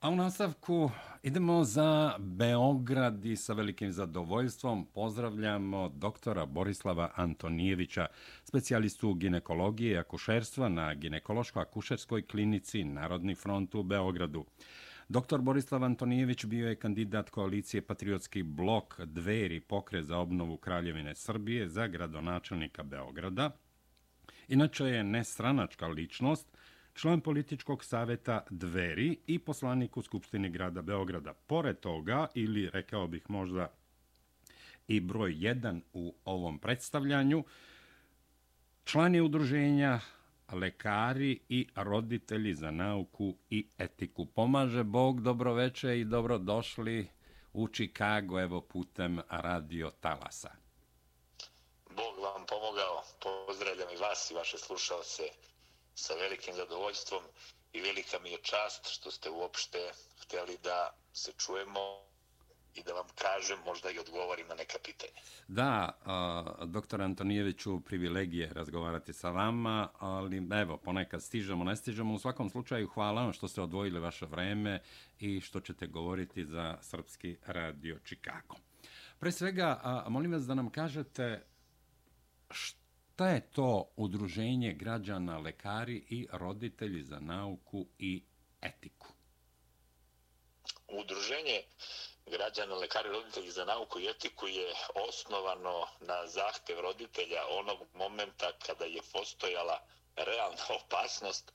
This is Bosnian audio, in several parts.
A u nastavku idemo za Beograd i sa velikim zadovoljstvom pozdravljamo doktora Borislava Antonijevića, specijalistu ginekologije i akušerstva na ginekološko-akušerskoj klinici Narodni front u Beogradu. Doktor Borislav Antonijević bio je kandidat koalicije Patriotski blok Dveri pokre za obnovu Kraljevine Srbije za gradonačelnika Beograda. Inače je nestranačka ličnost, član političkog saveta Dveri i poslanik u Skupštini grada Beograda. Pored toga, ili rekao bih možda i broj 1 u ovom predstavljanju, član je udruženja lekari i roditelji za nauku i etiku. Pomaže Bog, dobroveče i dobrodošli u Čikago, evo putem radio Talasa. Bog vam pomogao, pozdravljam i vas i vaše slušalce sa velikim zadovoljstvom i velika mi je čast što ste uopšte hteli da se čujemo i da vam kažem, možda i odgovorim na neka pitanja. Da, doktor Antonijeviću, privilegije razgovarati sa vama, ali evo, ponekad stižemo, ne stižemo. U svakom slučaju, hvala vam što ste odvojili vaše vreme i što ćete govoriti za Srpski radio Čikago. Pre svega, molim vas da nam kažete šta je to udruženje građana, lekari i roditelji za nauku i etiku? Udruženje građana, lekari, roditelji za nauku i etiku je osnovano na zahtev roditelja onog momenta kada je postojala realna opasnost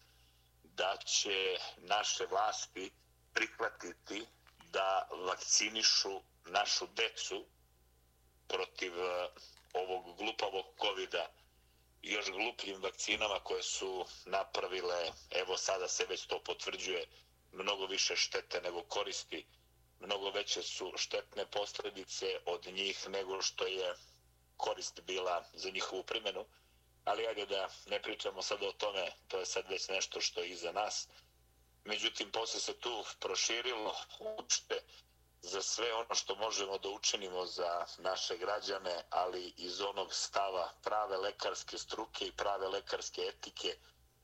da će naše vlasti prihvatiti da vakcinišu našu decu protiv eh, ovog glupavog COVID-a još glupljim vakcinama koje su napravile, evo sada se već to potvrđuje, mnogo više štete nego koristi mnogo veće su štetne posljedice od njih nego što je korist bila za njihovu primjenu. Ali ajde da ne pričamo sad o tome, to je sad već nešto što je iza nas. Međutim, posle se tu proširilo učite za sve ono što možemo da učinimo za naše građane, ali iz onog stava prave lekarske struke i prave lekarske etike,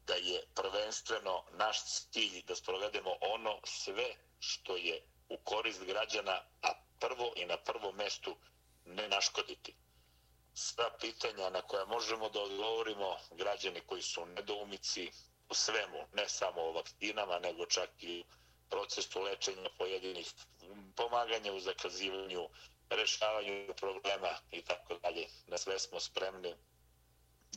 da je prvenstveno naš cilj da sprovedemo ono sve što je u korist građana, a prvo i na prvom mestu ne naškoditi. Sva pitanja na koja možemo da odgovorimo građani koji su nedoumici u svemu, ne samo o vakcinama, nego čak i procesu lečenja pojedinih pomaganja u zakazivanju, rešavanju problema i tako dalje. Na sve smo spremni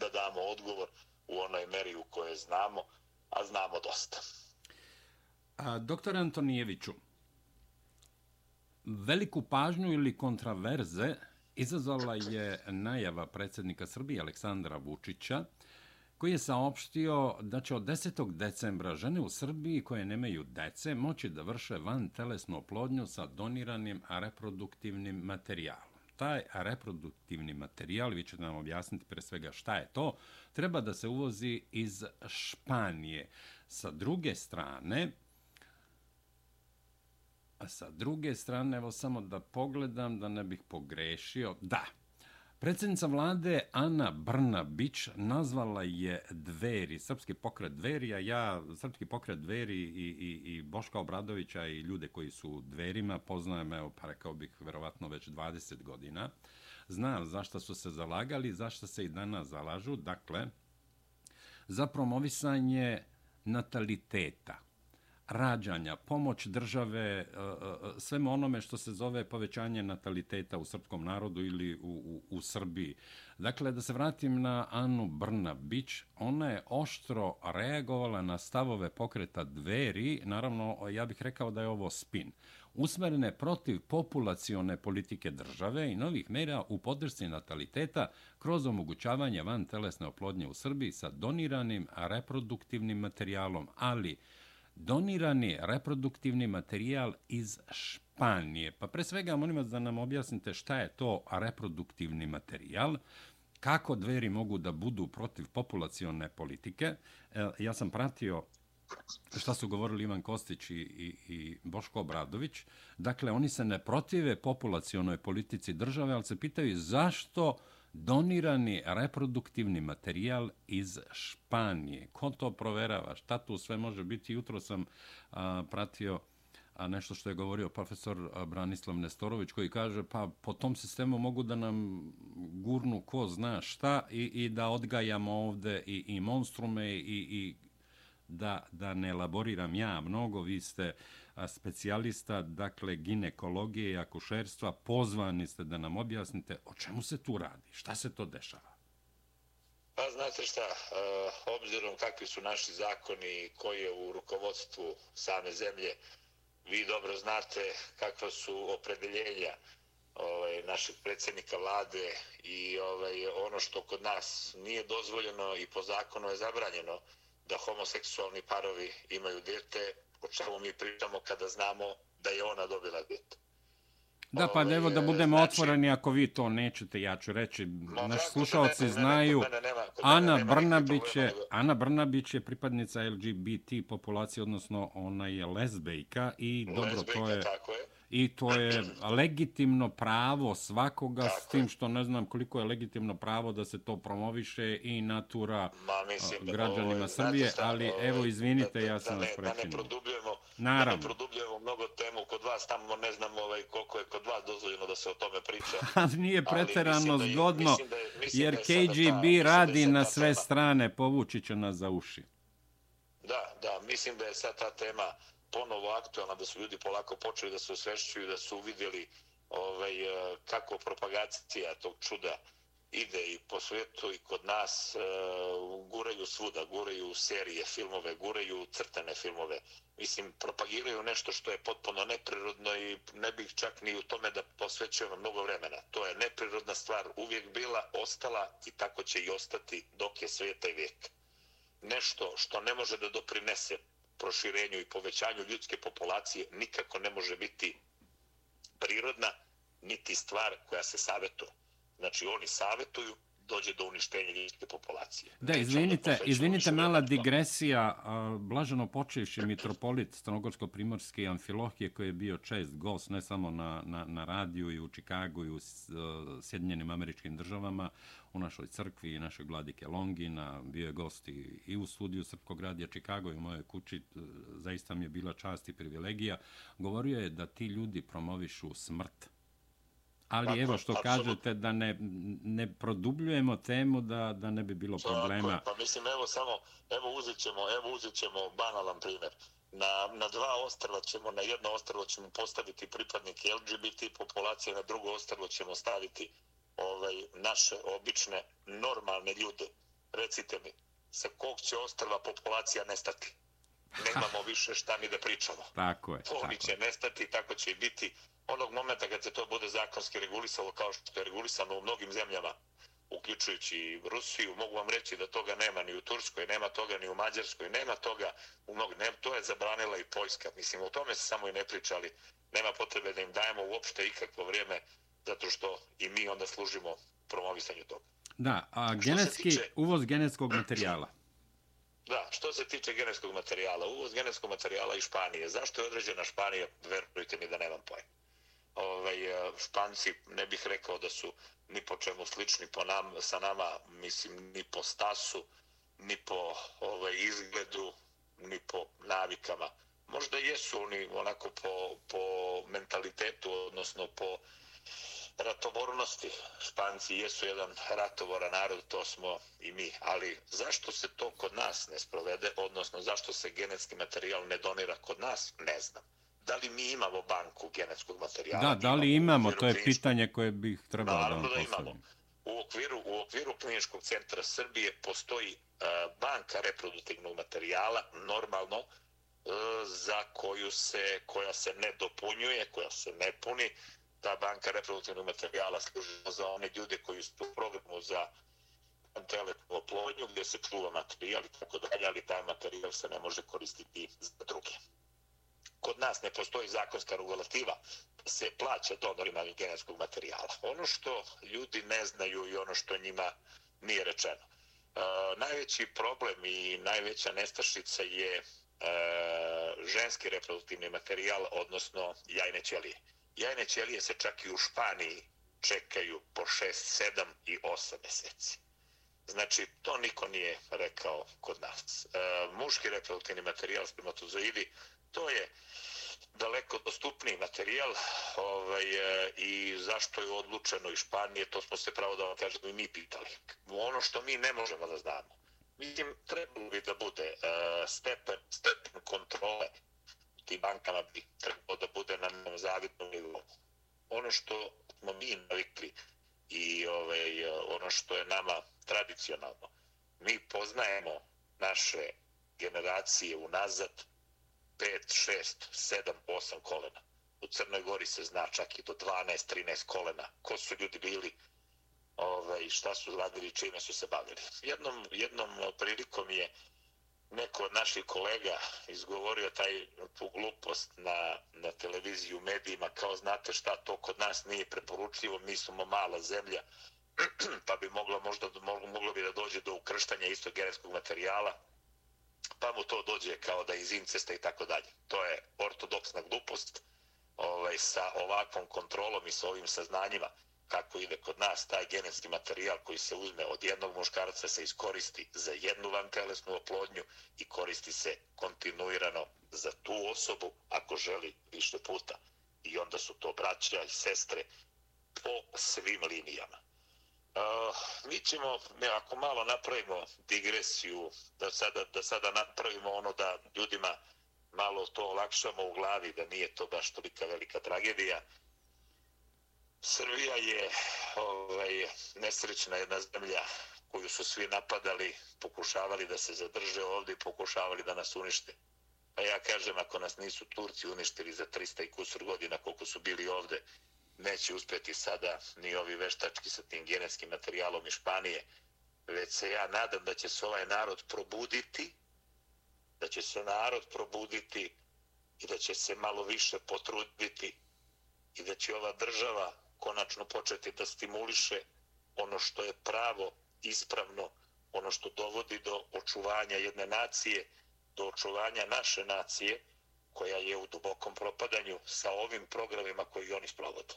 da damo odgovor u onoj meri u kojoj znamo, a znamo dosta. A, doktor Antonijeviću, Veliku pažnju ili kontraverze izazvala je najava predsjednika Srbije Aleksandra Vučića, koji je saopštio da će od 10. decembra žene u Srbiji koje nemaju dece moći da vrše van telesnu oplodnju sa doniranim reproduktivnim materijalom. Taj reproduktivni materijal, vi ćete nam objasniti pre svega šta je to, treba da se uvozi iz Španije. Sa druge strane, A sa druge strane, evo samo da pogledam da ne bih pogrešio. Da, predsjednica vlade Ana Brnabić nazvala je dveri, srpski pokret dveri, a ja srpski pokret dveri i, i, i Boška Obradovića i ljude koji su dverima poznajem, evo, pa rekao bih, verovatno već 20 godina. Znam zašto su se zalagali, zašto se i danas zalažu. Dakle, za promovisanje nataliteta rađanja, pomoć države, e, e, svemu onome što se zove povećanje nataliteta u srpskom narodu ili u, u, u Srbiji. Dakle, da se vratim na Anu Brnabić, ona je oštro reagovala na stavove pokreta dveri, naravno, ja bih rekao da je ovo spin, usmerene protiv populacione politike države i novih mera u podršci nataliteta kroz omogućavanje van telesne oplodnje u Srbiji sa doniranim reproduktivnim materijalom, ali donirani reproduktivni materijal iz Španije. Pa pre svega molim vas da nam objasnite šta je to reproduktivni materijal, kako dveri mogu da budu protiv populacione politike. E, ja sam pratio šta su govorili Ivan Kostić i, i, i Boško Obradović. Dakle, oni se ne protive populacionoj politici države, ali se pitaju zašto donirani reproduktivni materijal iz Španije. Ko to proverava? Šta tu sve može biti? Jutro sam a, pratio a nešto što je govorio profesor Branislav Nestorović koji kaže pa po tom sistemu mogu da nam gurnu ko zna šta i, i da odgajamo ovde i, i monstrume i, i da, da ne elaboriram ja mnogo, vi ste specijalista, dakle, ginekologije i akušerstva, pozvani ste da nam objasnite o čemu se tu radi, šta se to dešava? Pa znate šta, e, obzirom kakvi su naši zakoni koji je u rukovodstvu same zemlje, vi dobro znate kakva su opredeljenja ovaj, našeg predsjednika vlade i ovaj, ono što kod nas nije dozvoljeno i po zakonu je zabranjeno da homoseksualni parovi imaju djete, o čemu mi pričamo kada znamo da je ona dobila djete. Da, pa evo da budemo znači, otvoreni, ako vi to nećete, ja ću reći, no, naši slušalci znaju, nema, Ana, nema Brnabić je, Ana Brnabić je pripadnica LGBT populacije, odnosno ona je lezbejka i dobro, lezbejka, to je, tako je, i to je legitimno pravo svakoga, tako s tim što ne znam koliko je legitimno pravo da se to promoviše i natura Ma, građanima ovo, Srbije, šta, ali ovo, evo, izvinite, da, ja sam da, vas prekinuo. Da ne produbljujemo, Naravno. da ne produbljujemo mnogo temu kod vas, tamo ne znam ovaj, koliko je kod vas dozvoljeno da se o tome priča. Nije preterano da je, zgodno, da je, mislim jer da KGB ta, radi na sve tema. strane, povući će nas za uši. Da, da, mislim da je sad ta tema ponovo aktualna, da su ljudi polako počeli da se osvešćuju, da su uvidjeli ovaj, eh, kako propagacija tog čuda ide i po svijetu i kod nas uh, guraju svuda, guraju serije, filmove, guraju crtane filmove. Mislim, propagiraju nešto što je potpuno neprirodno i ne bih čak ni u tome da posvećujemo mnogo vremena. To je neprirodna stvar, uvijek bila, ostala i tako će i ostati dok je svijeta i vijek. Nešto što ne može da doprinese proširenju i povećanju ljudske populacije nikako ne može biti prirodna niti stvar koja se savjetuje. Znači oni savjetuju dođe do uništenja ljudske populacije. Da, izvinite, izvinite mala digresija. Blaženo počevši mitropolit Stanogorsko-Primorske Amfilohije koji je bio čest gost ne samo na, na, na radiju i u Čikagu i u Sjedinjenim američkim državama, u našoj crkvi i našoj vladike Longina, bio je gost i, i u studiju Srpkog radija Čikago i u mojoj kući, zaista mi je bila čast i privilegija. Govorio je da ti ljudi promovišu smrt Ali tako, evo što absolut. kažete da ne, ne produbljujemo temu da, da ne bi bilo problema. Tako, pa mislim evo samo, evo uzet ćemo, evo uzet ćemo banalan primjer. Na, na dva ostrva ćemo, na jedno ostrvo ćemo postaviti pripadnike LGBT populacije, na drugo ostrvo ćemo staviti ovaj, naše obične, normalne ljude. Recite mi, sa kog će ostrva populacija nestati? Nemamo više šta ni da pričamo. Tako je. Oni će nestati, tako će i biti onog momenta kad se to bude zakonski regulisalo kao što je regulisano u mnogim zemljama, uključujući Rusiju, mogu vam reći da toga nema ni u Turskoj, nema toga ni u Mađarskoj, nema toga u mnogim, ne, to je zabranila i Poljska. Mislim, o tome se samo i ne pričali. Nema potrebe da im dajemo uopšte ikakvo vrijeme, zato što i mi onda služimo promovisanju toga. Da, a genetski, tiče, uvoz genetskog materijala. Da, što se tiče genetskog materijala, uvoz genetskog materijala iz Španije. Zašto je određena Španija? Verujte mi da nemam pojma ovaj, eh, Španci ne bih rekao da su ni po čemu slični po nam, sa nama, mislim, ni po stasu, ni po ovaj, izgledu, ni po navikama. Možda jesu oni onako po, po mentalitetu, odnosno po ratovornosti. Španci jesu jedan ratovora narod, to smo i mi. Ali zašto se to kod nas ne sprovede, odnosno zašto se genetski materijal ne donira kod nas, ne znam da li mi imamo banku genetskog materijala. Da, da li imamo, to je pitanje koje bih trebalo da vam postavim. Da imamo. U okviru, u okviru kliničkog centra Srbije postoji uh, banka reproduktivnog materijala, normalno, uh, za koju se, koja se ne dopunjuje, koja se ne puni. Ta banka reproduktivnog materijala služi za one ljude koji su u programu za telekom oplodnju, gdje se čuva materijal i tako dalje, ali taj materijal se ne može koristiti za druge kod nas ne postoji zakonska regulativa se plaća donorima genetskog materijala. Ono što ljudi ne znaju i ono što njima nije rečeno. E, najveći problem i najveća nestašica je e, ženski reproduktivni materijal, odnosno jajne ćelije. Jajne ćelije se čak i u Španiji čekaju po 6, 7 i 8 meseci. Znači, to niko nije rekao kod nas. E, muški reproduktivni materijal, spermatozoidi, to je daleko dostupniji materijal ovaj, e, i zašto je odlučeno iz Španije, to smo se pravo da vam kažemo i mi pitali. Ono što mi ne možemo da znamo. Mislim, trebalo bi da bude uh, stepen, stepen kontrole tim bankama bi trebalo da bude na nekom zavidnom nivou. Ono što smo mi navikli i ovaj, e, ono što je nama tradicionalno, mi poznajemo naše generacije unazad 5, 6, 7, 8 kolena. U Crnoj Gori se zna čak i do 12, 13 kolena. Ko su ljudi bili, ovaj, šta su radili, čime su se bavili. Jednom, jednom prilikom je neko od naših kolega izgovorio taj tu glupost na, na televiziju, medijima, kao znate šta, to kod nas nije preporučljivo, mi smo mala zemlja, pa bi moglo možda moglo, moglo bi da dođe do ukrštanja istog genetskog materijala, pa mu to dođe kao da iz incesta i tako dalje. To je ortodoksna glupost ovaj, sa ovakvom kontrolom i sa ovim saznanjima kako ide kod nas taj genetski materijal koji se uzme od jednog muškarca se iskoristi za jednu vantelesnu oplodnju i koristi se kontinuirano za tu osobu ako želi više puta. I onda su to braća i sestre po svim linijama. Uh, mi ćemo, ne, ako malo napravimo digresiju, da sada, da sada napravimo ono da ljudima malo to olakšamo u glavi, da nije to baš tolika velika tragedija. Srbija je ovaj, nesrećna jedna zemlja koju su svi napadali, pokušavali da se zadrže ovdje i pokušavali da nas unište. A ja kažem, ako nas nisu Turci uništili za 300 i kusur godina koliko su bili ovdje, neće uspjeti sada ni ovi veštački sa tim genetskim materijalom iz Španije, već se ja nadam da će se ovaj narod probuditi, da će se narod probuditi i da će se malo više potruditi i da će ova država konačno početi da stimuliše ono što je pravo, ispravno, ono što dovodi do očuvanja jedne nacije, do očuvanja naše nacije, koja je u dubokom propadanju sa ovim programima koji oni sprovode.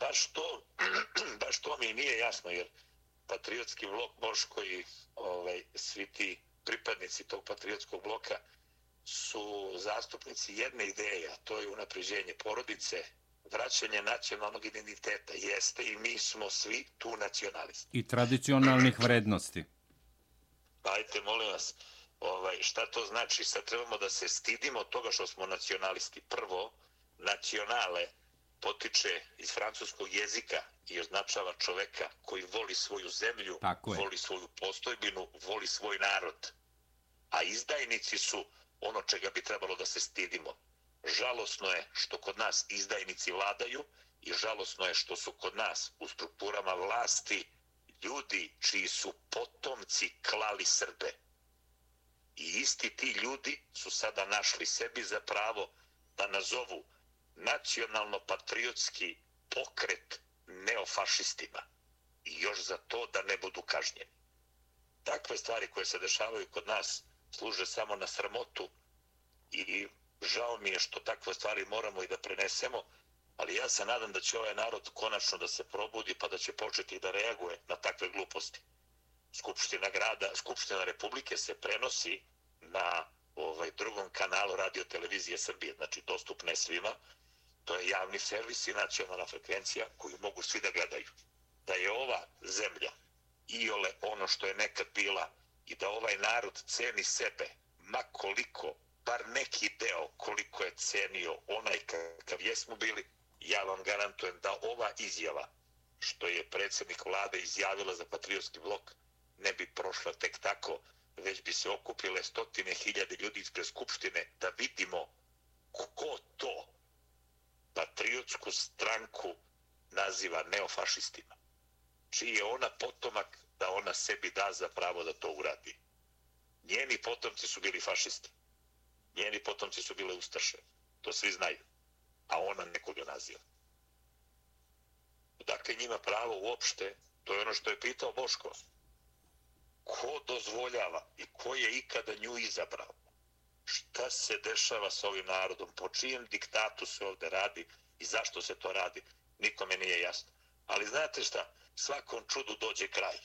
Baš to, baš to mi nije jasno, jer patriotski blok Boško i ovaj, svi ti pripadnici tog patriotskog bloka su zastupnici jedne ideje, a to je unapređenje porodice, vraćanje nacionalnog identiteta. Jeste i mi smo svi tu nacionalisti. I tradicionalnih vrednosti. Ajte, molim vas, ovaj, šta to znači? Sad trebamo da se stidimo toga što smo nacionalisti. Prvo, nacionale potiče iz francuskog jezika i označava čoveka koji voli svoju zemlju, voli svoju postojbinu, voli svoj narod. A izdajnici su ono čega bi trebalo da se stidimo. Žalosno je što kod nas izdajnici vladaju i žalosno je što su kod nas u strukturama vlasti ljudi čiji su potomci klali Srbe. I isti ti ljudi su sada našli sebi za pravo da nazovu nacionalno-patriotski pokret neofašistima i još za to da ne budu kažnjeni. Takve stvari koje se dešavaju kod nas služe samo na sramotu i žao mi je što takve stvari moramo i da prenesemo, ali ja se nadam da će ovaj narod konačno da se probudi pa da će početi da reaguje na takve gluposti. Skupština grada, Skupština Republike se prenosi na ovaj drugom kanalu radio televizije Srbije, znači dostupne svima. To je javni servis i nacionalna frekvencija koju mogu svi da gledaju. Da je ova zemlja iole ono što je nekad bila i da ovaj narod ceni sebe, ma koliko, bar neki deo koliko je cenio onaj kakav jesmo bili, ja vam garantujem da ova izjava što je predsjednik vlade izjavila za patriotski blok ne bi prošla tek tako, već bi se okupile stotine hiljade ljudi ispred Skupštine da vidimo ko to patriotsku stranku naziva neofašistima. Čiji je ona potomak da ona sebi da za pravo da to uradi. Njeni potomci su bili fašisti. Njeni potomci su bile ustaše. To svi znaju. A ona nekoga naziva. Dakle, njima pravo uopšte, to je ono što je pitao Boško, ko dozvoljava i ko je ikada nju izabrao? Šta se dešava s ovim narodom? Po čijem diktatu se ovde radi i zašto se to radi? Nikome nije jasno. Ali znate šta? Svakom čudu dođe kraj.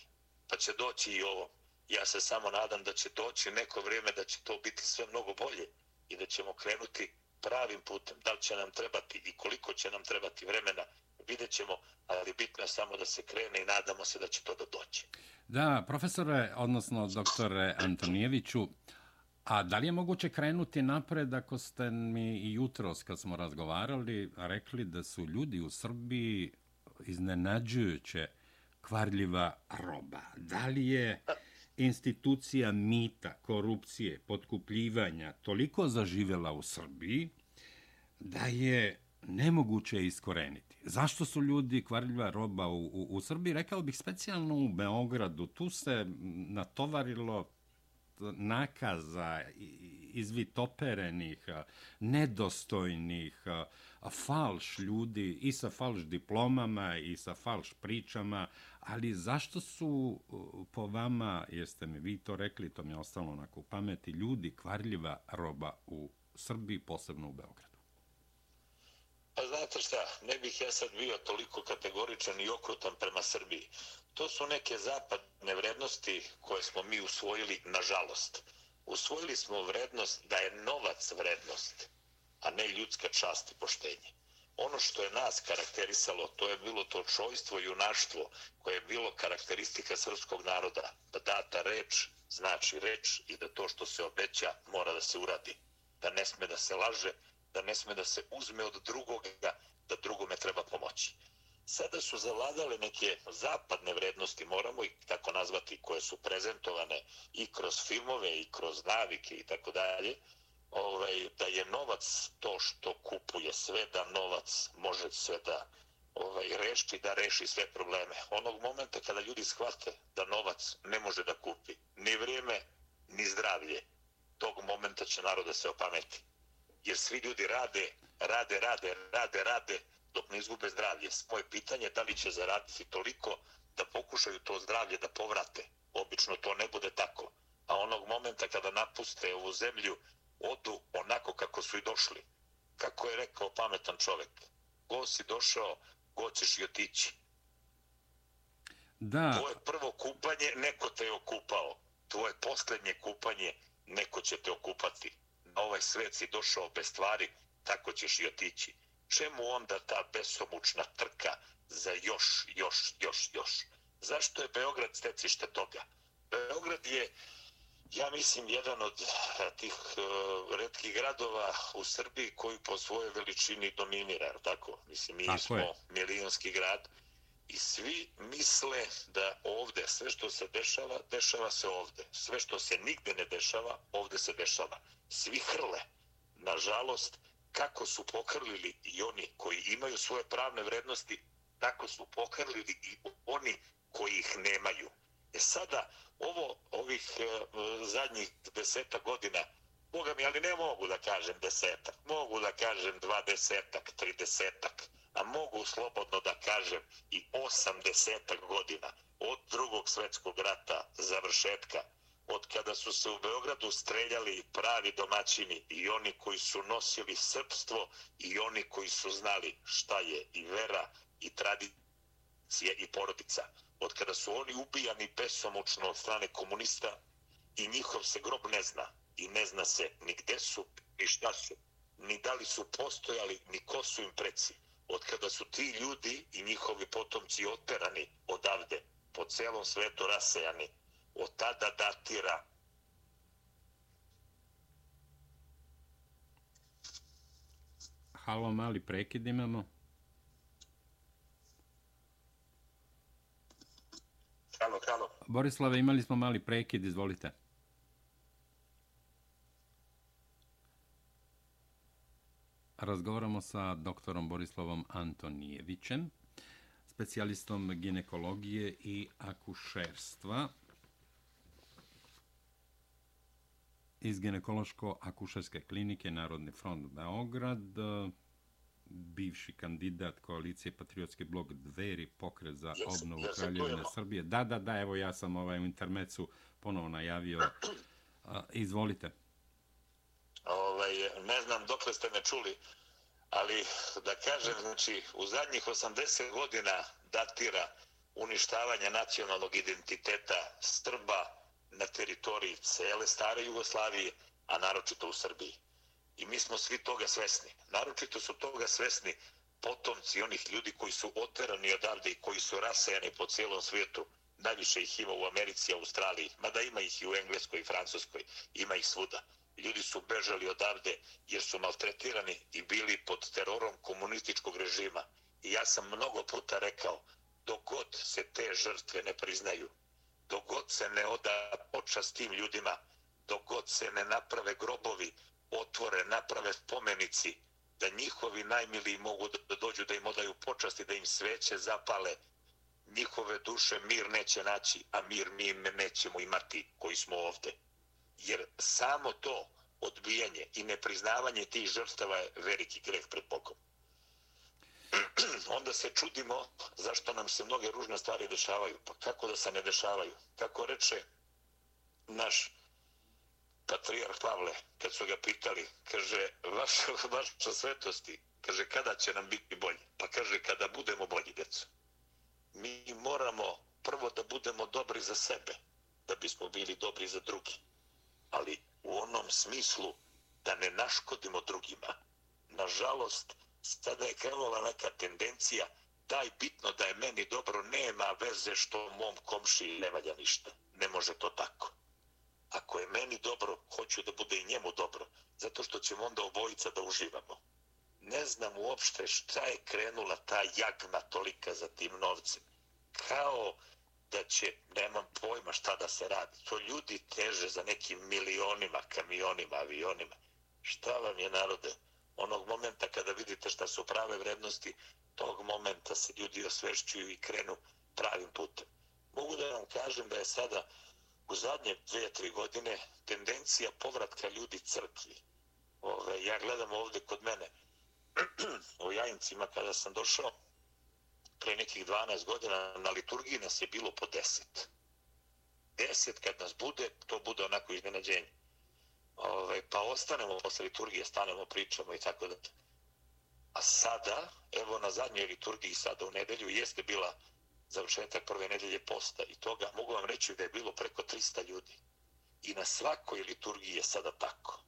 Pa će doći i ovo. Ja se samo nadam da će doći neko vrijeme da će to biti sve mnogo bolje i da ćemo krenuti pravim putem. Da li će nam trebati i koliko će nam trebati vremena, vidjet ćemo, ali bitno je samo da se krene i nadamo se da će to da doći. Da, profesore, odnosno doktore Antonijeviću, a da li je moguće krenuti napred ako ste mi i jutros kad smo razgovarali rekli da su ljudi u Srbiji iznenađujuće kvarljiva roba? Da li je institucija mita, korupcije, potkupljivanja toliko zaživela u Srbiji da je nemoguće iskoreniti? Zašto su ljudi kvarljiva roba u, u, u Srbiji? Rekao bih specijalno u Beogradu. Tu se natovarilo nakaza izvitoperenih, nedostojnih, falš ljudi i sa falš diplomama i sa falš pričama, ali zašto su po vama, jeste mi vi to rekli, to mi je ostalo onako u pameti, ljudi kvarljiva roba u Srbiji, posebno u Beogradu? Pa znate šta, ne bih ja sad bio toliko kategoričan i okrutan prema Srbiji. To su neke zapadne vrednosti koje smo mi usvojili, nažalost. Usvojili smo vrednost da je novac vrednost, a ne ljudska čast i poštenje. Ono što je nas karakterisalo, to je bilo to čojstvo i junaštvo koje je bilo karakteristika srpskog naroda. Da data reč znači reč i da to što se obeća mora da se uradi. Da ne sme da se laže, da ne sme da se uzme od drugoga, da drugome treba pomoći. Sada su zavladale neke zapadne vrednosti, moramo ih tako nazvati, koje su prezentovane i kroz filmove i kroz navike i tako dalje, ovaj, da je novac to što kupuje sve, da novac može sve da ovaj, reši, da reši sve probleme. Onog momenta kada ljudi shvate da novac ne može da kupi ni vrijeme, ni zdravlje, tog momenta će narod da se opameti jer svi ljudi rade, rade, rade, rade, rade, dok ne izgube zdravlje. Moje pitanje je da li će zaraditi toliko da pokušaju to zdravlje da povrate. Obično to ne bude tako. A onog momenta kada napuste ovu zemlju, odu onako kako su i došli. Kako je rekao pametan čovek, go si došao, go ćeš i otići. Da. Tvoje prvo kupanje, neko te je okupao. Tvoje posljednje kupanje, neko će te okupati ovaj svet si došao bez stvari, tako ćeš i otići. Čemu onda ta besomučna trka za još, još, još, još? Zašto je Beograd stecište toga? Beograd je, ja mislim, jedan od eh, tih uh, redkih gradova u Srbiji koji po svojoj veličini dominira, tako? Mislim, mi tako smo je. milijonski grad i svi misle da ovde sve što se dešava, dešava se ovde. Sve što se nigde ne dešava, ovde se dešava svi hrle. Nažalost, kako su pokrlili i oni koji imaju svoje pravne vrednosti, tako su pokrlili i oni koji ih nemaju. E sada, ovo, ovih e, zadnjih deseta godina, Boga mi, ali ne mogu da kažem desetak, mogu da kažem dva desetak, tri desetak, a mogu slobodno da kažem i osam desetak godina od drugog svetskog rata završetka od kada su se u Beogradu streljali pravi domaćini i oni koji su nosili srpstvo i oni koji su znali šta je i vera i tradicija i porodica. Od kada su oni ubijani besomučno od strane komunista i njihov se grob ne zna i ne zna se ni gde su ni šta su, ni da li su postojali, ni ko su im preci. Od kada su ti ljudi i njihovi potomci oterani odavde, po celom svetu rasejani, od tada datira Halo, mali prekid imamo. Halo, halo. Borislave, imali smo mali prekid, izvolite. Razgovaramo sa doktorom Borislavom Antonijevićem, specijalistom ginekologije i akušerstva. iz ginekološko-akušarske klinike Narodni front Beograd, bivši kandidat koalicije Patriotski blok Dveri, pokret za yes, obnovu yes, Kraljevine Srbije. Da, da, da, evo ja sam ovaj u intermecu ponovo najavio. Izvolite. Znam dokle ste me čuli, ali da kažem, znači, u zadnjih 80 godina datira uništavanje nacionalnog identiteta Srba, na teritoriji cele stare Jugoslavije, a naročito u Srbiji. I mi smo svi toga svesni. Naročito su toga svesni potomci onih ljudi koji su oterani odavde i koji su rasejani po cijelom svijetu. Najviše ih ima u Americi Australiji, mada ima ih i u Engleskoj i Francuskoj, ima ih svuda. Ljudi su bežali odavde jer su maltretirani i bili pod terorom komunističkog režima. I ja sam mnogo puta rekao, dok god se te žrtve ne priznaju, dok god se ne oda počast tim ljudima, dok god se ne naprave grobovi, otvore, naprave spomenici, da njihovi najmiliji mogu da dođu da im odaju počasti, da im sveće zapale, njihove duše mir neće naći, a mir mi nećemo imati koji smo ovde. Jer samo to odbijanje i nepriznavanje tih žrtava je veliki greh pred Bogom. Onda se čudimo zašto nam se mnoge ružne stvari dešavaju. Pa kako da se ne dešavaju? Kako reče naš patrijarh Pavle, kad su ga pitali, kaže, vaša, vaša svetosti, kaže, kada će nam biti bolje? Pa kaže, kada budemo bolji, djeco. Mi moramo prvo da budemo dobri za sebe, da bismo bili dobri za drugi. Ali u onom smislu da ne naškodimo drugima. Nažalost, sada je krenula neka tendencija daj bitno da je meni dobro, nema veze što mom komši ne valja ništa. Ne može to tako ako je meni dobro, hoću da bude i njemu dobro, zato što ćemo onda obojica da uživamo. Ne znam uopšte šta je krenula ta jagma tolika za tim novcem. Kao da će, nemam pojma šta da se radi. To ljudi teže za nekim milionima, kamionima, avionima. Šta vam je narode? Onog momenta kada vidite šta su prave vrednosti, tog momenta se ljudi osvešćuju i krenu pravim putem. Mogu da vam kažem da je sada u zadnje dvije, tri godine tendencija povratka ljudi crkvi. Ove, ja gledam ovdje kod mene u Jajincima kada sam došao pre nekih 12 godina na liturgiji nas je bilo po 10. 10 kad nas bude, to bude onako iznenađenje. Ove, pa ostanemo posle liturgije, stanemo, pričamo i tako da. A sada, evo na zadnjoj liturgiji sada u nedelju, jeste bila završetak prve nedelje posta i toga mogu vam reći da je bilo preko 300 ljudi. I na svakoj liturgiji je sada tako.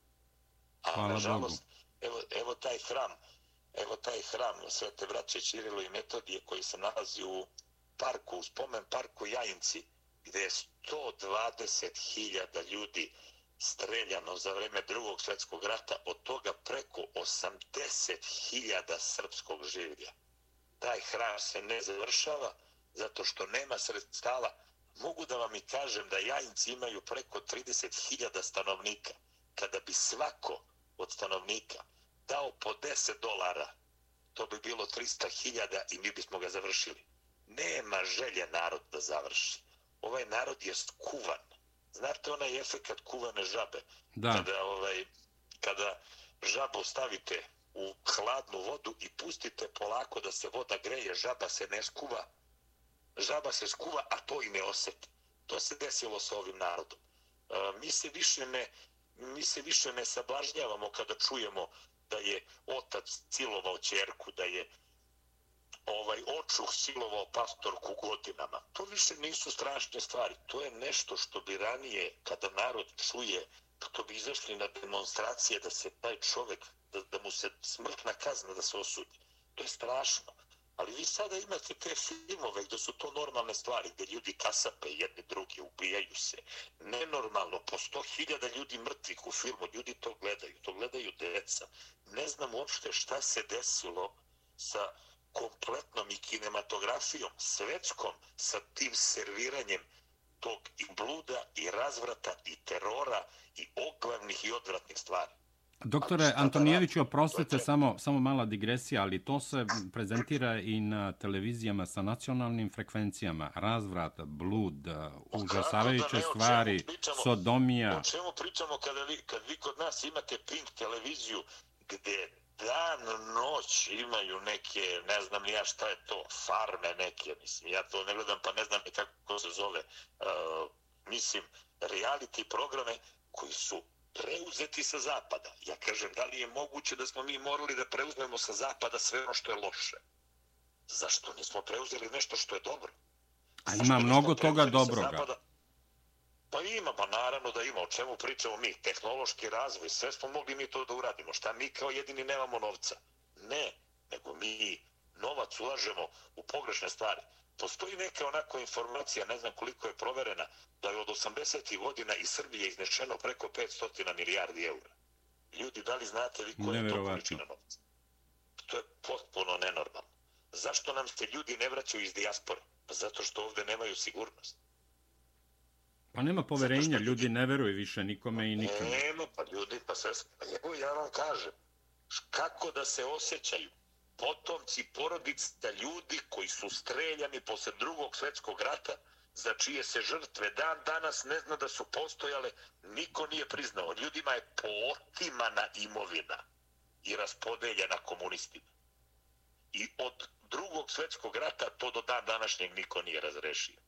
A Hvala nažalost, evo, evo taj hram, evo taj hram Svete Vraće Čirilo i Metodije koji se nalazi u parku, u spomen parku Jajinci, gde je 120.000 ljudi streljano za vreme drugog svjetskog rata, od toga preko 80.000 srpskog življa. Taj hram se ne završava, zato što nema sredstava, mogu da vam i kažem da jajinci imaju preko 30.000 stanovnika. Kada bi svako od stanovnika dao po 10 dolara, to bi bilo 300.000 i mi bismo ga završili. Nema želje narod da završi. Ovaj narod je skuvan. Znate onaj efekt kuvane žabe? Da. Kada, ovaj, kada žabu stavite u hladnu vodu i pustite polako da se voda greje, žaba se ne skuva, žaba se skuva, a to i ne osjeti. To se desilo sa ovim narodom. E, mi se više ne mi se više ne sablažnjavamo kada čujemo da je otac silovao čerku, da je ovaj očuh silovao pastorku godinama. To više nisu strašne stvari. To je nešto što bi ranije, kada narod čuje, to bi izašli na demonstracije da se taj čovek, da, da mu se smrtna kazna da se osudi. To je strašno. Ali vi sada imate te filmove gdje su to normalne stvari, gdje ljudi kasape jedne druge, ubijaju se. Nenormalno, po sto hiljada ljudi mrtvih u filmu, ljudi to gledaju, to gledaju deca. Ne znam uopšte šta se desilo sa kompletnom i kinematografijom, svetskom, sa tim serviranjem tog i bluda, i razvrata, i terora, i oglavnih i odvratnih stvari. Doktore Antonijeviću, oprostite, samo, samo mala digresija, ali to se prezentira i na televizijama sa nacionalnim frekvencijama. Razvrat, blud, užasavajuće stvari, pričamo, sodomija. O čemu pričamo kada vi, kad vi kod nas imate Pink televiziju gdje dan, noć imaju neke, ne znam ni ja šta je to, farme neke, mislim, ja to ne gledam pa ne znam ni kako se zove, uh, mislim, reality programe koji su preuzeti sa zapada. Ja kažem, da li je moguće da smo mi morali da preuzmemo sa zapada sve ono što je loše? Zašto nismo preuzeli nešto što je dobro? A ima mnogo toga dobroga. Pa ima, pa naravno da ima. O čemu pričamo mi? Tehnološki razvoj, sve smo mogli mi to da uradimo. Šta mi kao jedini nemamo novca? Ne, nego mi novac ulažemo u pogrešne stvari. Postoji neka onako informacija, ne znam koliko je proverena, da je od 80. godina iz Srbije iznešeno preko 500 milijardi eura. Ljudi, da li znate vi koja je to količina novca? To je potpuno nenormalno. Zašto nam se ljudi ne vraćaju iz dijaspore? Pa zato što ovde nemaju sigurnost. Pa nema poverenja, ljudi, ljudi ne veruju više nikome i nikome. Nema, pa ljudi, pa sve... Pa evo ja vam kažem, kako da se osjećaju potomci porodica ljudi koji su streljani posle drugog svetskog rata, za čije se žrtve dan danas ne zna da su postojale, niko nije priznao. Ljudima je potimana imovina i raspodeljena komunistima. I od drugog svetskog rata to do dan današnjeg niko nije razrešio.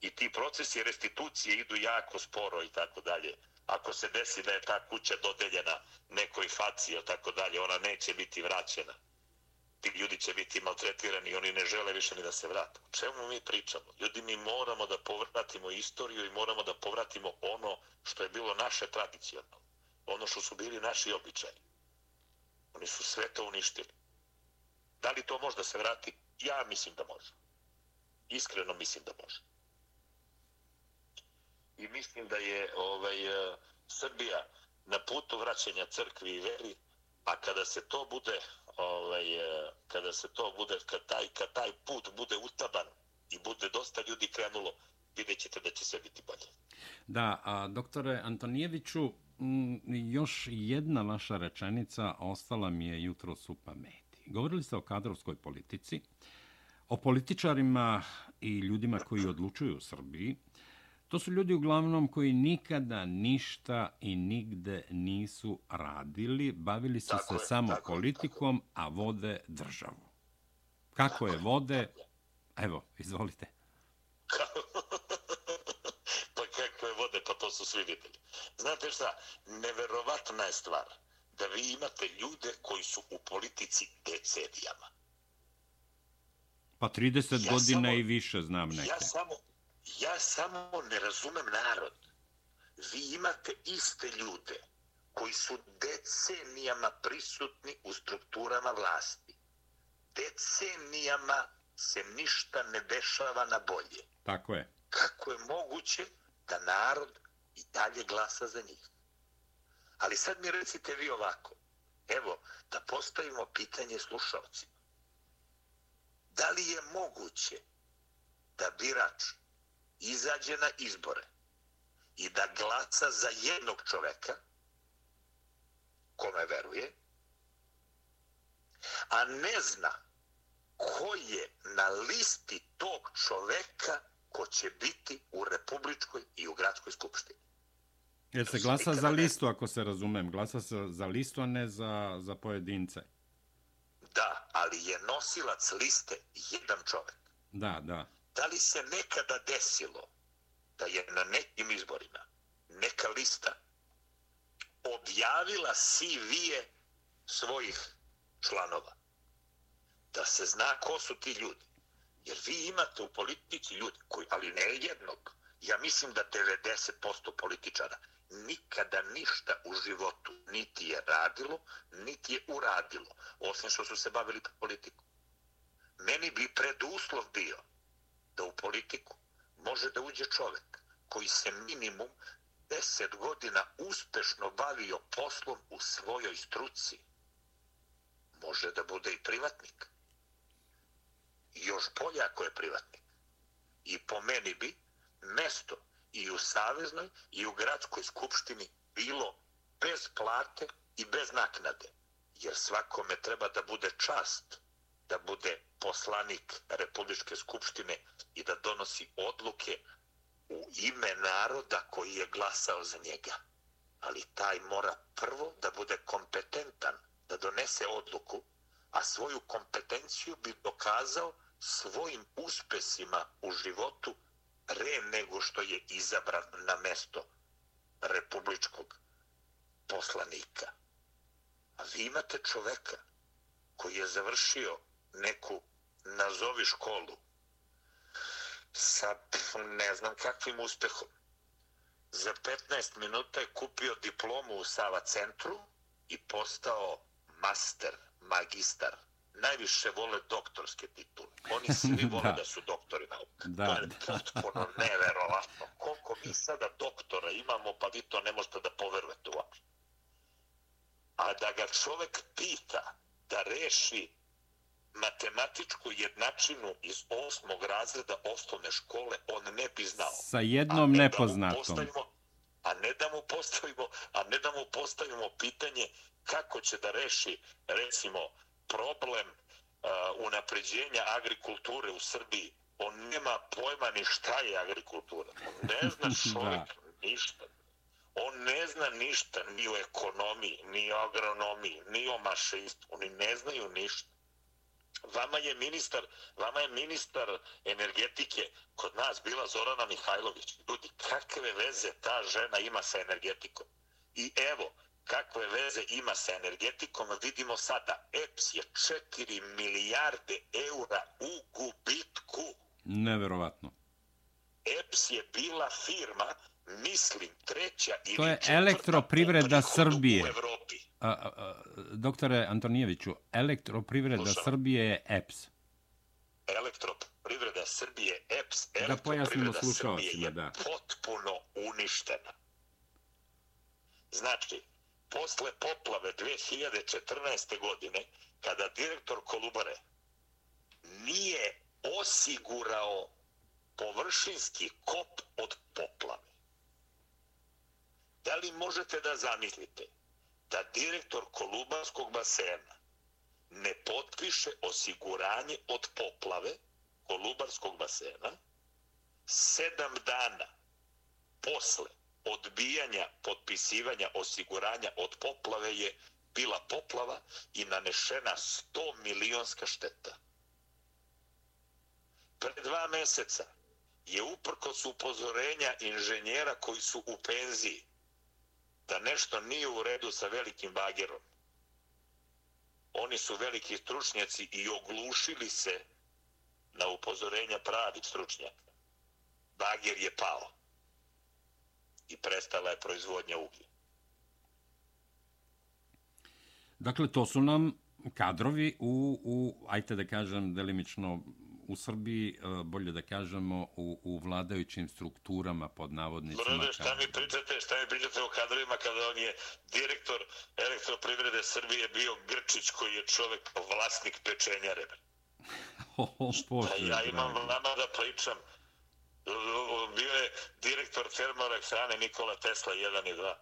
I ti procesi restitucije idu jako sporo i tako dalje. Ako se desi da je ta kuća dodeljena nekoj faci i tako dalje, ona neće biti vraćena ti ljudi će biti maltretirani i oni ne žele više ni da se vrate. O čemu mi pričamo? Ljudi, mi moramo da povratimo istoriju i moramo da povratimo ono što je bilo naše tradicionalno. Ono što su bili naši običaji. Oni su sve to uništili. Da li to može da se vrati? Ja mislim da može. Iskreno mislim da može. I mislim da je ovaj, eh, Srbija na putu vraćanja crkvi i veri, a kada se to bude ovaj, eh, kada se to bude, kad taj, kad taj put bude utaban i bude dosta ljudi krenulo, vidjet ćete da će sve biti bolje. Da, a, doktore Antonijeviću, m, još jedna vaša rečenica ostala mi je jutro su pameti. Govorili ste o kadrovskoj politici, o političarima i ljudima koji odlučuju u Srbiji, To su ljudi uglavnom koji nikada ništa i nigde nisu radili, bavili su tako se je, samo tako, politikom, tako. a vode državu. Kako tako je vode? Evo, izvolite. pa kako je vode, pa to su svi videli. Znate šta, neverovatna je stvar da vi imate ljude koji su u politici decenijama. Pa 30 ja godina samo, i više znam neke. Ja samo, ja samo ne razumem narod. Vi imate iste ljude koji su decenijama prisutni u strukturama vlasti. Decenijama se ništa ne dešava na bolje. Tako je. Kako je moguće da narod i dalje glasa za njih? Ali sad mi recite vi ovako. Evo, da postavimo pitanje slušalcima. Da li je moguće da birač izađe na izbore i da glaca za jednog čoveka kome veruje, a ne zna ko je na listi tog čoveka ko će biti u Republičkoj i u Gradskoj skupštini. Jer se glasa za listu, ako se razumem. Glasa se za listu, a ne za, za pojedince. Da, ali je nosilac liste jedan čovek. Da, da da li se nekada desilo da je na nekim izborima neka lista objavila CV-e svojih članova? Da se zna ko su ti ljudi. Jer vi imate u politici ljudi, koji, ali ne jednog, ja mislim da 90% političara nikada ništa u životu niti je radilo, niti je uradilo, osim što su se bavili politikom. Meni bi preduslov bio da u politiku može da uđe čovjek koji se minimum 10 godina uspešno bavio poslom u svojoj struci. Može da bude i privatnik. Još bolje ako je privatnik. I po meni bi mesto i u Saveznoj i u Gradskoj skupštini bilo bez plate i bez naknade. Jer svakome treba da bude čast da bude poslanik Republičke skupštine i da donosi odluke u ime naroda koji je glasao za njega. Ali taj mora prvo da bude kompetentan da donese odluku, a svoju kompetenciju bi dokazao svojim uspesima u životu re nego što je izabran na mesto republičkog poslanika. A vi imate čoveka koji je završio neku nazovi školu sa ne znam kakvim uspehom za 15 minuta je kupio diplomu u Sava centru i postao master, magistar. Najviše vole doktorske titule. Oni svi vole da. da su doktori nauka. Da, to je potpuno neverovatno. Koliko mi sada doktora imamo, pa vi to ne možete da poverujete uopšte. A da ga čovek pita da reši matematičku jednačinu iz osmog razreda osnovne škole on ne bi znao. Sa jednom ne nepoznatom. A ne da mu postavimo, a ne da mu postavimo pitanje kako će da reši recimo problem uh, unapređenja agrikulture u Srbiji. On nema pojma ni šta je agrikultura. On ne zna čovjek ništa. On ne zna ništa ni o ekonomiji, ni o agronomiji, ni o mašinstvu. Oni ne znaju ništa. Vama je ministar, vama je ministar energetike kod nas bila Zorana Mihajlović. Ljudi, kakve veze ta žena ima sa energetikom? I evo, kakve veze ima sa energetikom, vidimo sada. EPS je 4 milijarde eura u gubitku. Neverovatno. EPS je bila firma, mislim, treća ili To je elektroprivreda Srbije. U Evropi a, a, doktore Antonijeviću, elektroprivreda Slušam. Srbije je EPS. Elektroprivreda Srbije, EPS, da Srbije je da. potpuno uništena. Znači, posle poplave 2014. godine, kada direktor Kolubare nije osigurao površinski kop od poplave. Da li možete da zamislite da direktor Kolubarskog basena ne potpiše osiguranje od poplave Kolubarskog basena sedam dana posle odbijanja potpisivanja osiguranja od poplave je bila poplava i nanešena 100 milionska šteta. Pre dva meseca je uprkos upozorenja inženjera koji su u penziji da nešto nije u redu sa velikim bagerom. Oni su veliki stručnjaci i oglušili se na upozorenja pravih stručnjaka. Bager je pao i prestala je proizvodnja uglja. Dakle, to su nam kadrovi u, u ajte da kažem, delimično u Srbiji, e, bolje da kažemo, u, u vladajućim strukturama pod navodnicima. Brode, šta mi pričate, šta mi pričate o kadrovima kada on je direktor elektroprivrede Srbije bio Grčić koji je čovek vlasnik pečenjare? o, Bože, ja imam nama da pričam. Bio je direktor termoelektrane Nikola Tesla 1 i 2.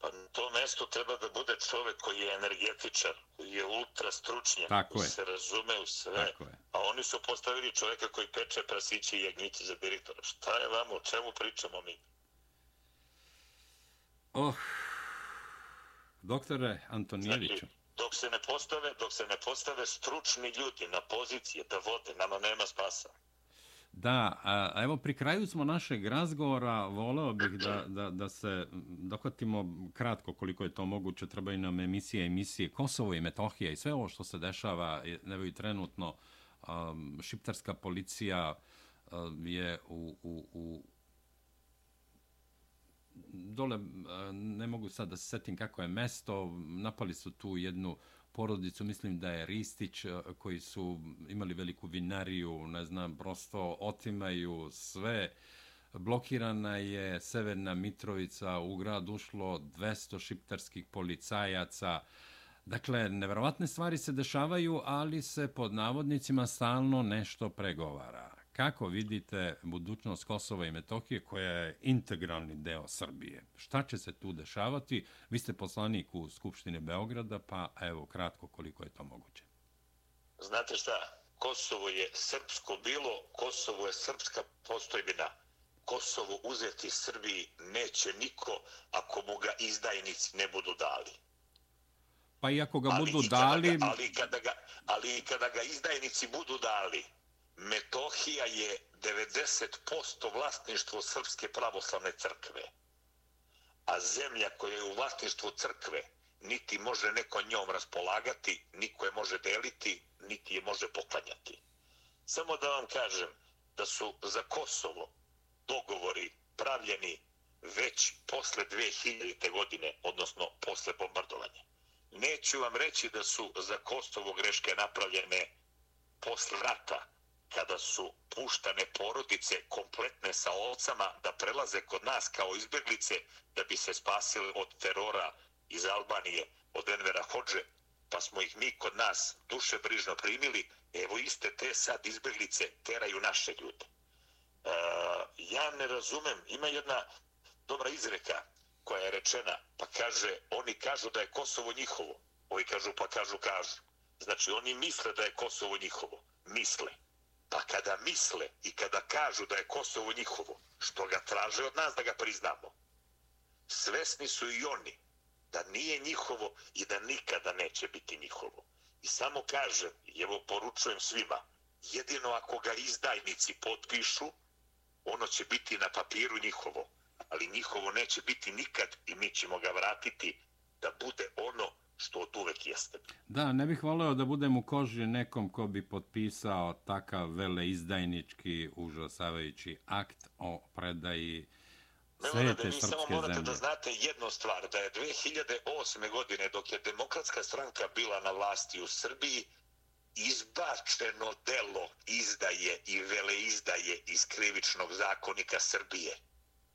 Pa na to mesto treba da bude čovek koji je energetičar, koji je ultra stručnjak, Tako koji je. se razume u sve. Tako je. A oni su postavili čoveka koji peče prasiće i jagnjice za direktora. Šta je vamo, o čemu pričamo mi? Oh, doktore Antonijeviću. Znači, dok se ne postave, dok se ne postave stručni ljudi na pozicije da vode, nama nema spasa. Da, a evo pri kraju smo našeg razgovora, voleo bih da, da, da se dohvatimo kratko koliko je to moguće, treba i nam emisije, emisije Kosovo i Metohija i sve ovo što se dešava, evo i trenutno um, šiptarska policija um, je u, u, u dole, um, ne mogu sad da se setim kako je mesto, napali su tu jednu porodicu, mislim da je Ristić, e, koji su imali veliku vinariju, ne znam, prosto otimaju sve. Blokirana je Severna Mitrovica, u grad ušlo 200 šiptarskih policajaca. Dakle, neverovatne stvari se dešavaju, ali se pod navodnicima stalno nešto pregovara. Kako vidite budućnost Kosova i Metohije koja je integralni deo Srbije? Šta će se tu dešavati? Vi ste poslanik u Skupštine Beograda, pa evo kratko koliko je to moguće. Znate šta? Kosovo je srpsko bilo, Kosovo je srpska postojbina. Kosovo uzeti Srbiji neće niko ako mu ga izdajnici ne budu dali. Pa i ako ga ali budu dali... Ga, ali, kada ga, ali kada ga izdajnici budu dali, Metohija je 90% vlasništvo Srpske pravoslavne crkve. A zemlja koja je u vlasništvu crkve niti može neko njom raspolagati, niko je može deliti, niti je može poklanjati. Samo da vam kažem da su za Kosovo dogovori pravljeni već posle 2000. godine, odnosno posle bombardovanja. Neću vam reći da su za Kosovo greške napravljene posle rata, kada su puštane porodice kompletne sa ovcama da prelaze kod nas kao izbjeglice da bi se spasili od terora iz Albanije, od Envera Hođe, pa smo ih mi kod nas duše brižno primili, evo iste te sad izbjeglice teraju naše ljude. E, ja ne razumem, ima jedna dobra izreka koja je rečena, pa kaže, oni kažu da je Kosovo njihovo, ovi kažu pa kažu kažu. Znači, oni misle da je Kosovo njihovo, misle. Pa kada misle i kada kažu da je Kosovo njihovo, što ga traže od nas da ga priznamo, svesni su i oni da nije njihovo i da nikada neće biti njihovo. I samo kažem, i evo poručujem svima, jedino ako ga izdajnici potpišu, ono će biti na papiru njihovo, ali njihovo neće biti nikad i mi ćemo ga vratiti da bude ono što od uvek jeste. Da, ne bih voleo da budem u koži nekom ko bi potpisao takav veleizdajnički užasavajući akt o predaji sve te srpske samo morate zemlje. da znate jednu stvar, da je 2008. godine, dok je demokratska stranka bila na vlasti u Srbiji, izbačeno delo izdaje i veleizdaje iz krivičnog zakonika Srbije.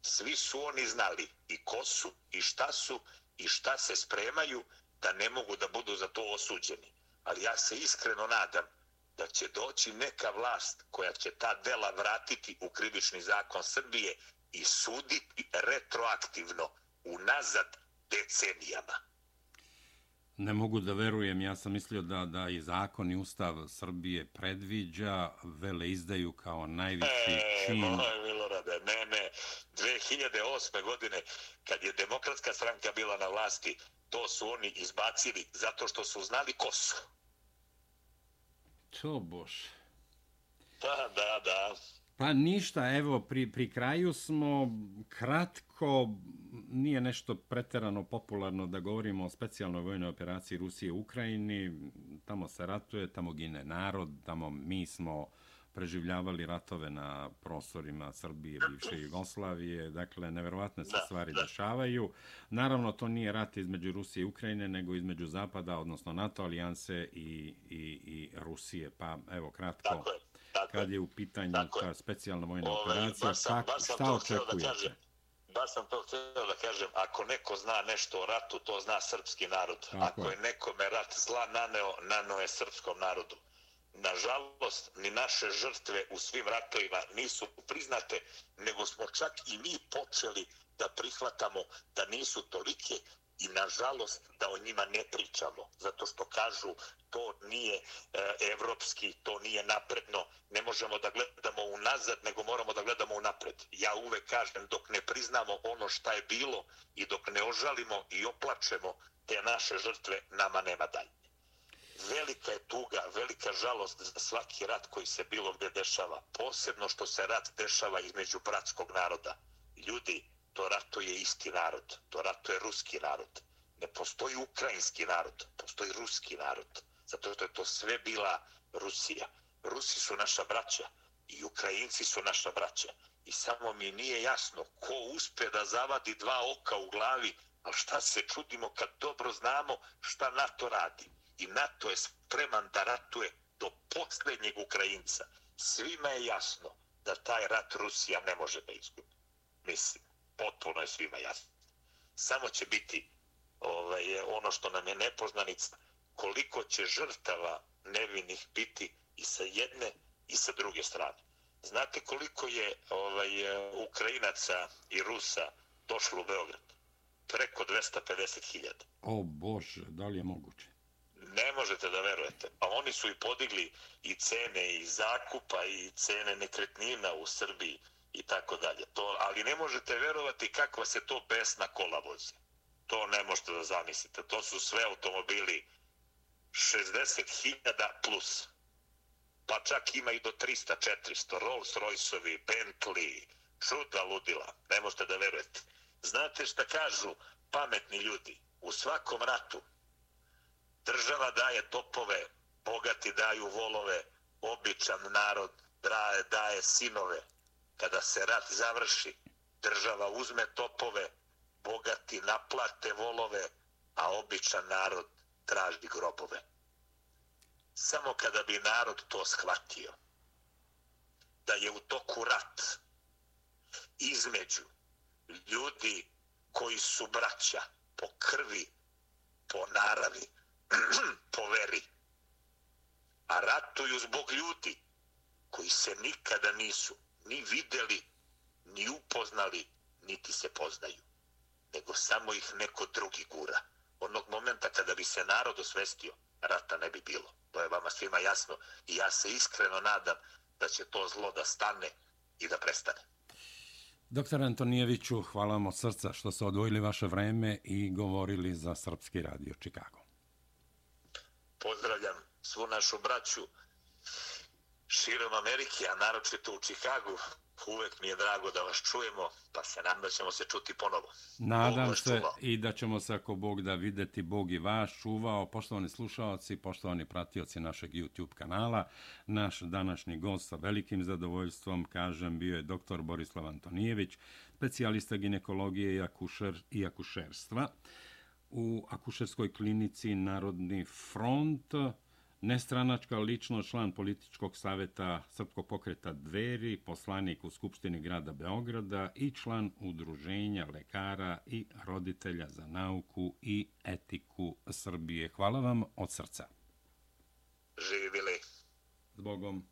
Svi su oni znali i ko su, i šta su, i šta se spremaju, da ne mogu da budu za to osuđeni. Ali ja se iskreno nadam da će doći neka vlast koja će ta dela vratiti u krivični zakon Srbije i suditi retroaktivno unazad decenijama. Ne mogu da verujem, ja sam mislio da da i zakon i ustav Srbije predviđa vele izdaju kao najviši e, čin. Moj Milorade, ne, ne. 2008. godine, kad je demokratska stranka bila na vlasti, to su oni izbacili zato što su znali ko su. To boš. Da, da, da. Pa ništa, evo, pri, pri kraju smo kratko, nije nešto preterano popularno da govorimo o specijalnoj vojnoj operaciji Rusije u Ukrajini. Tamo se ratuje, tamo gine narod, tamo mi smo preživljavali ratove na prostorima Srbije, bivše Jugoslavije. Dakle, neverovatne se stvari dešavaju. Naravno, to nije rat između Rusije i Ukrajine, nego između Zapada, odnosno NATO alijanse i, i, i Rusije. Pa, evo, kratko. Tako je. Tako kad je u pitanju ta specijalna vojna Ove, operacija, sam, kak, šta očekujete? Da kažem, baš sam to htio da kažem, ako neko zna nešto o ratu, to zna srpski narod. Tako ako je. je nekome rat zla naneo, naneo je srpskom narodu. Nažalost, ni naše žrtve u svim ratovima nisu priznate, nego smo čak i mi počeli da prihvatamo da nisu tolike i nažalost da o njima ne pričamo zato što kažu to nije e, evropski, to nije napredno ne možemo da gledamo unazad nego moramo da gledamo unapred. Ja uvek kažem dok ne priznamo ono šta je bilo i dok ne ožalimo i oplačemo te naše žrtve nama nema dalje. Velika je tuga, velika žalost za svaki rat koji se bilo gde dešava posebno što se rat dešava između bratskog naroda. Ljudi to ratuje isti narod, to ratuje ruski narod. Ne postoji ukrajinski narod, postoji ruski narod. Zato što je to sve bila Rusija. Rusi su naša braća i Ukrajinci su naša braća. I samo mi nije jasno ko uspe da zavadi dva oka u glavi, ali šta se čudimo kad dobro znamo šta NATO radi. I NATO je spreman da ratuje do posljednjeg Ukrajinca. Svima je jasno da taj rat Rusija ne može da izgubi. Mislim potpuno je svima jasno. Samo će biti ovaj, ono što nam je nepoznanica, koliko će žrtava nevinih biti i sa jedne i sa druge strane. Znate koliko je ovaj, Ukrajinaca i Rusa došlo u Beograd? Preko 250.000. O Bože, da li je moguće? Ne možete da verujete. A oni su i podigli i cene i zakupa i cene nekretnina u Srbiji i tako dalje. To, ali ne možete verovati kakva se to besna kola vozi. To ne možete da zamislite. To su sve automobili 60.000 plus. Pa čak ima i do 300, 400. Rolls Royce-ovi, Bentley, čuda ludila. Ne možete da verujete. Znate šta kažu pametni ljudi? U svakom ratu država daje topove, bogati daju volove, običan narod daje, daje sinove, kada se rat završi, Država uzme topove, bogati naplate volove, a običan narod traži grobove. Samo kada bi narod to shvatio, da je u toku rat između ljudi koji su braća po krvi, po naravi, po veri, a ratuju zbog ljudi koji se nikada nisu ni videli, ni upoznali, niti se poznaju, nego samo ih neko drugi gura. Onog momenta kada bi se narod osvestio, rata ne bi bilo. To je vama svima jasno i ja se iskreno nadam da će to zlo da stane i da prestane. Doktor Antonijeviću, hvala vam od srca što ste odvojili vaše vreme i govorili za Srpski radio Čikago. Pozdravljam svu našu braću širom Amerike, a naročito u Čikagu. Uvek mi je drago da vas čujemo, pa se nam da ćemo se čuti ponovo. Nadam se čuvao. i da ćemo se ako Bog da videti Bog i vas čuvao. Poštovani slušalci, poštovani pratioci našeg YouTube kanala, naš današnji gost sa velikim zadovoljstvom, kažem, bio je dr. Borislav Antonijević, specijalista ginekologije i, akušer, i akušerstva u akušerskoj klinici Narodni front, nestranačka lično član političkog saveta Srpskog pokreta Dveri, poslanik u Skupštini grada Beograda i član udruženja lekara i roditelja za nauku i etiku Srbije. Hvala vam od srca. Živili. Zbogom.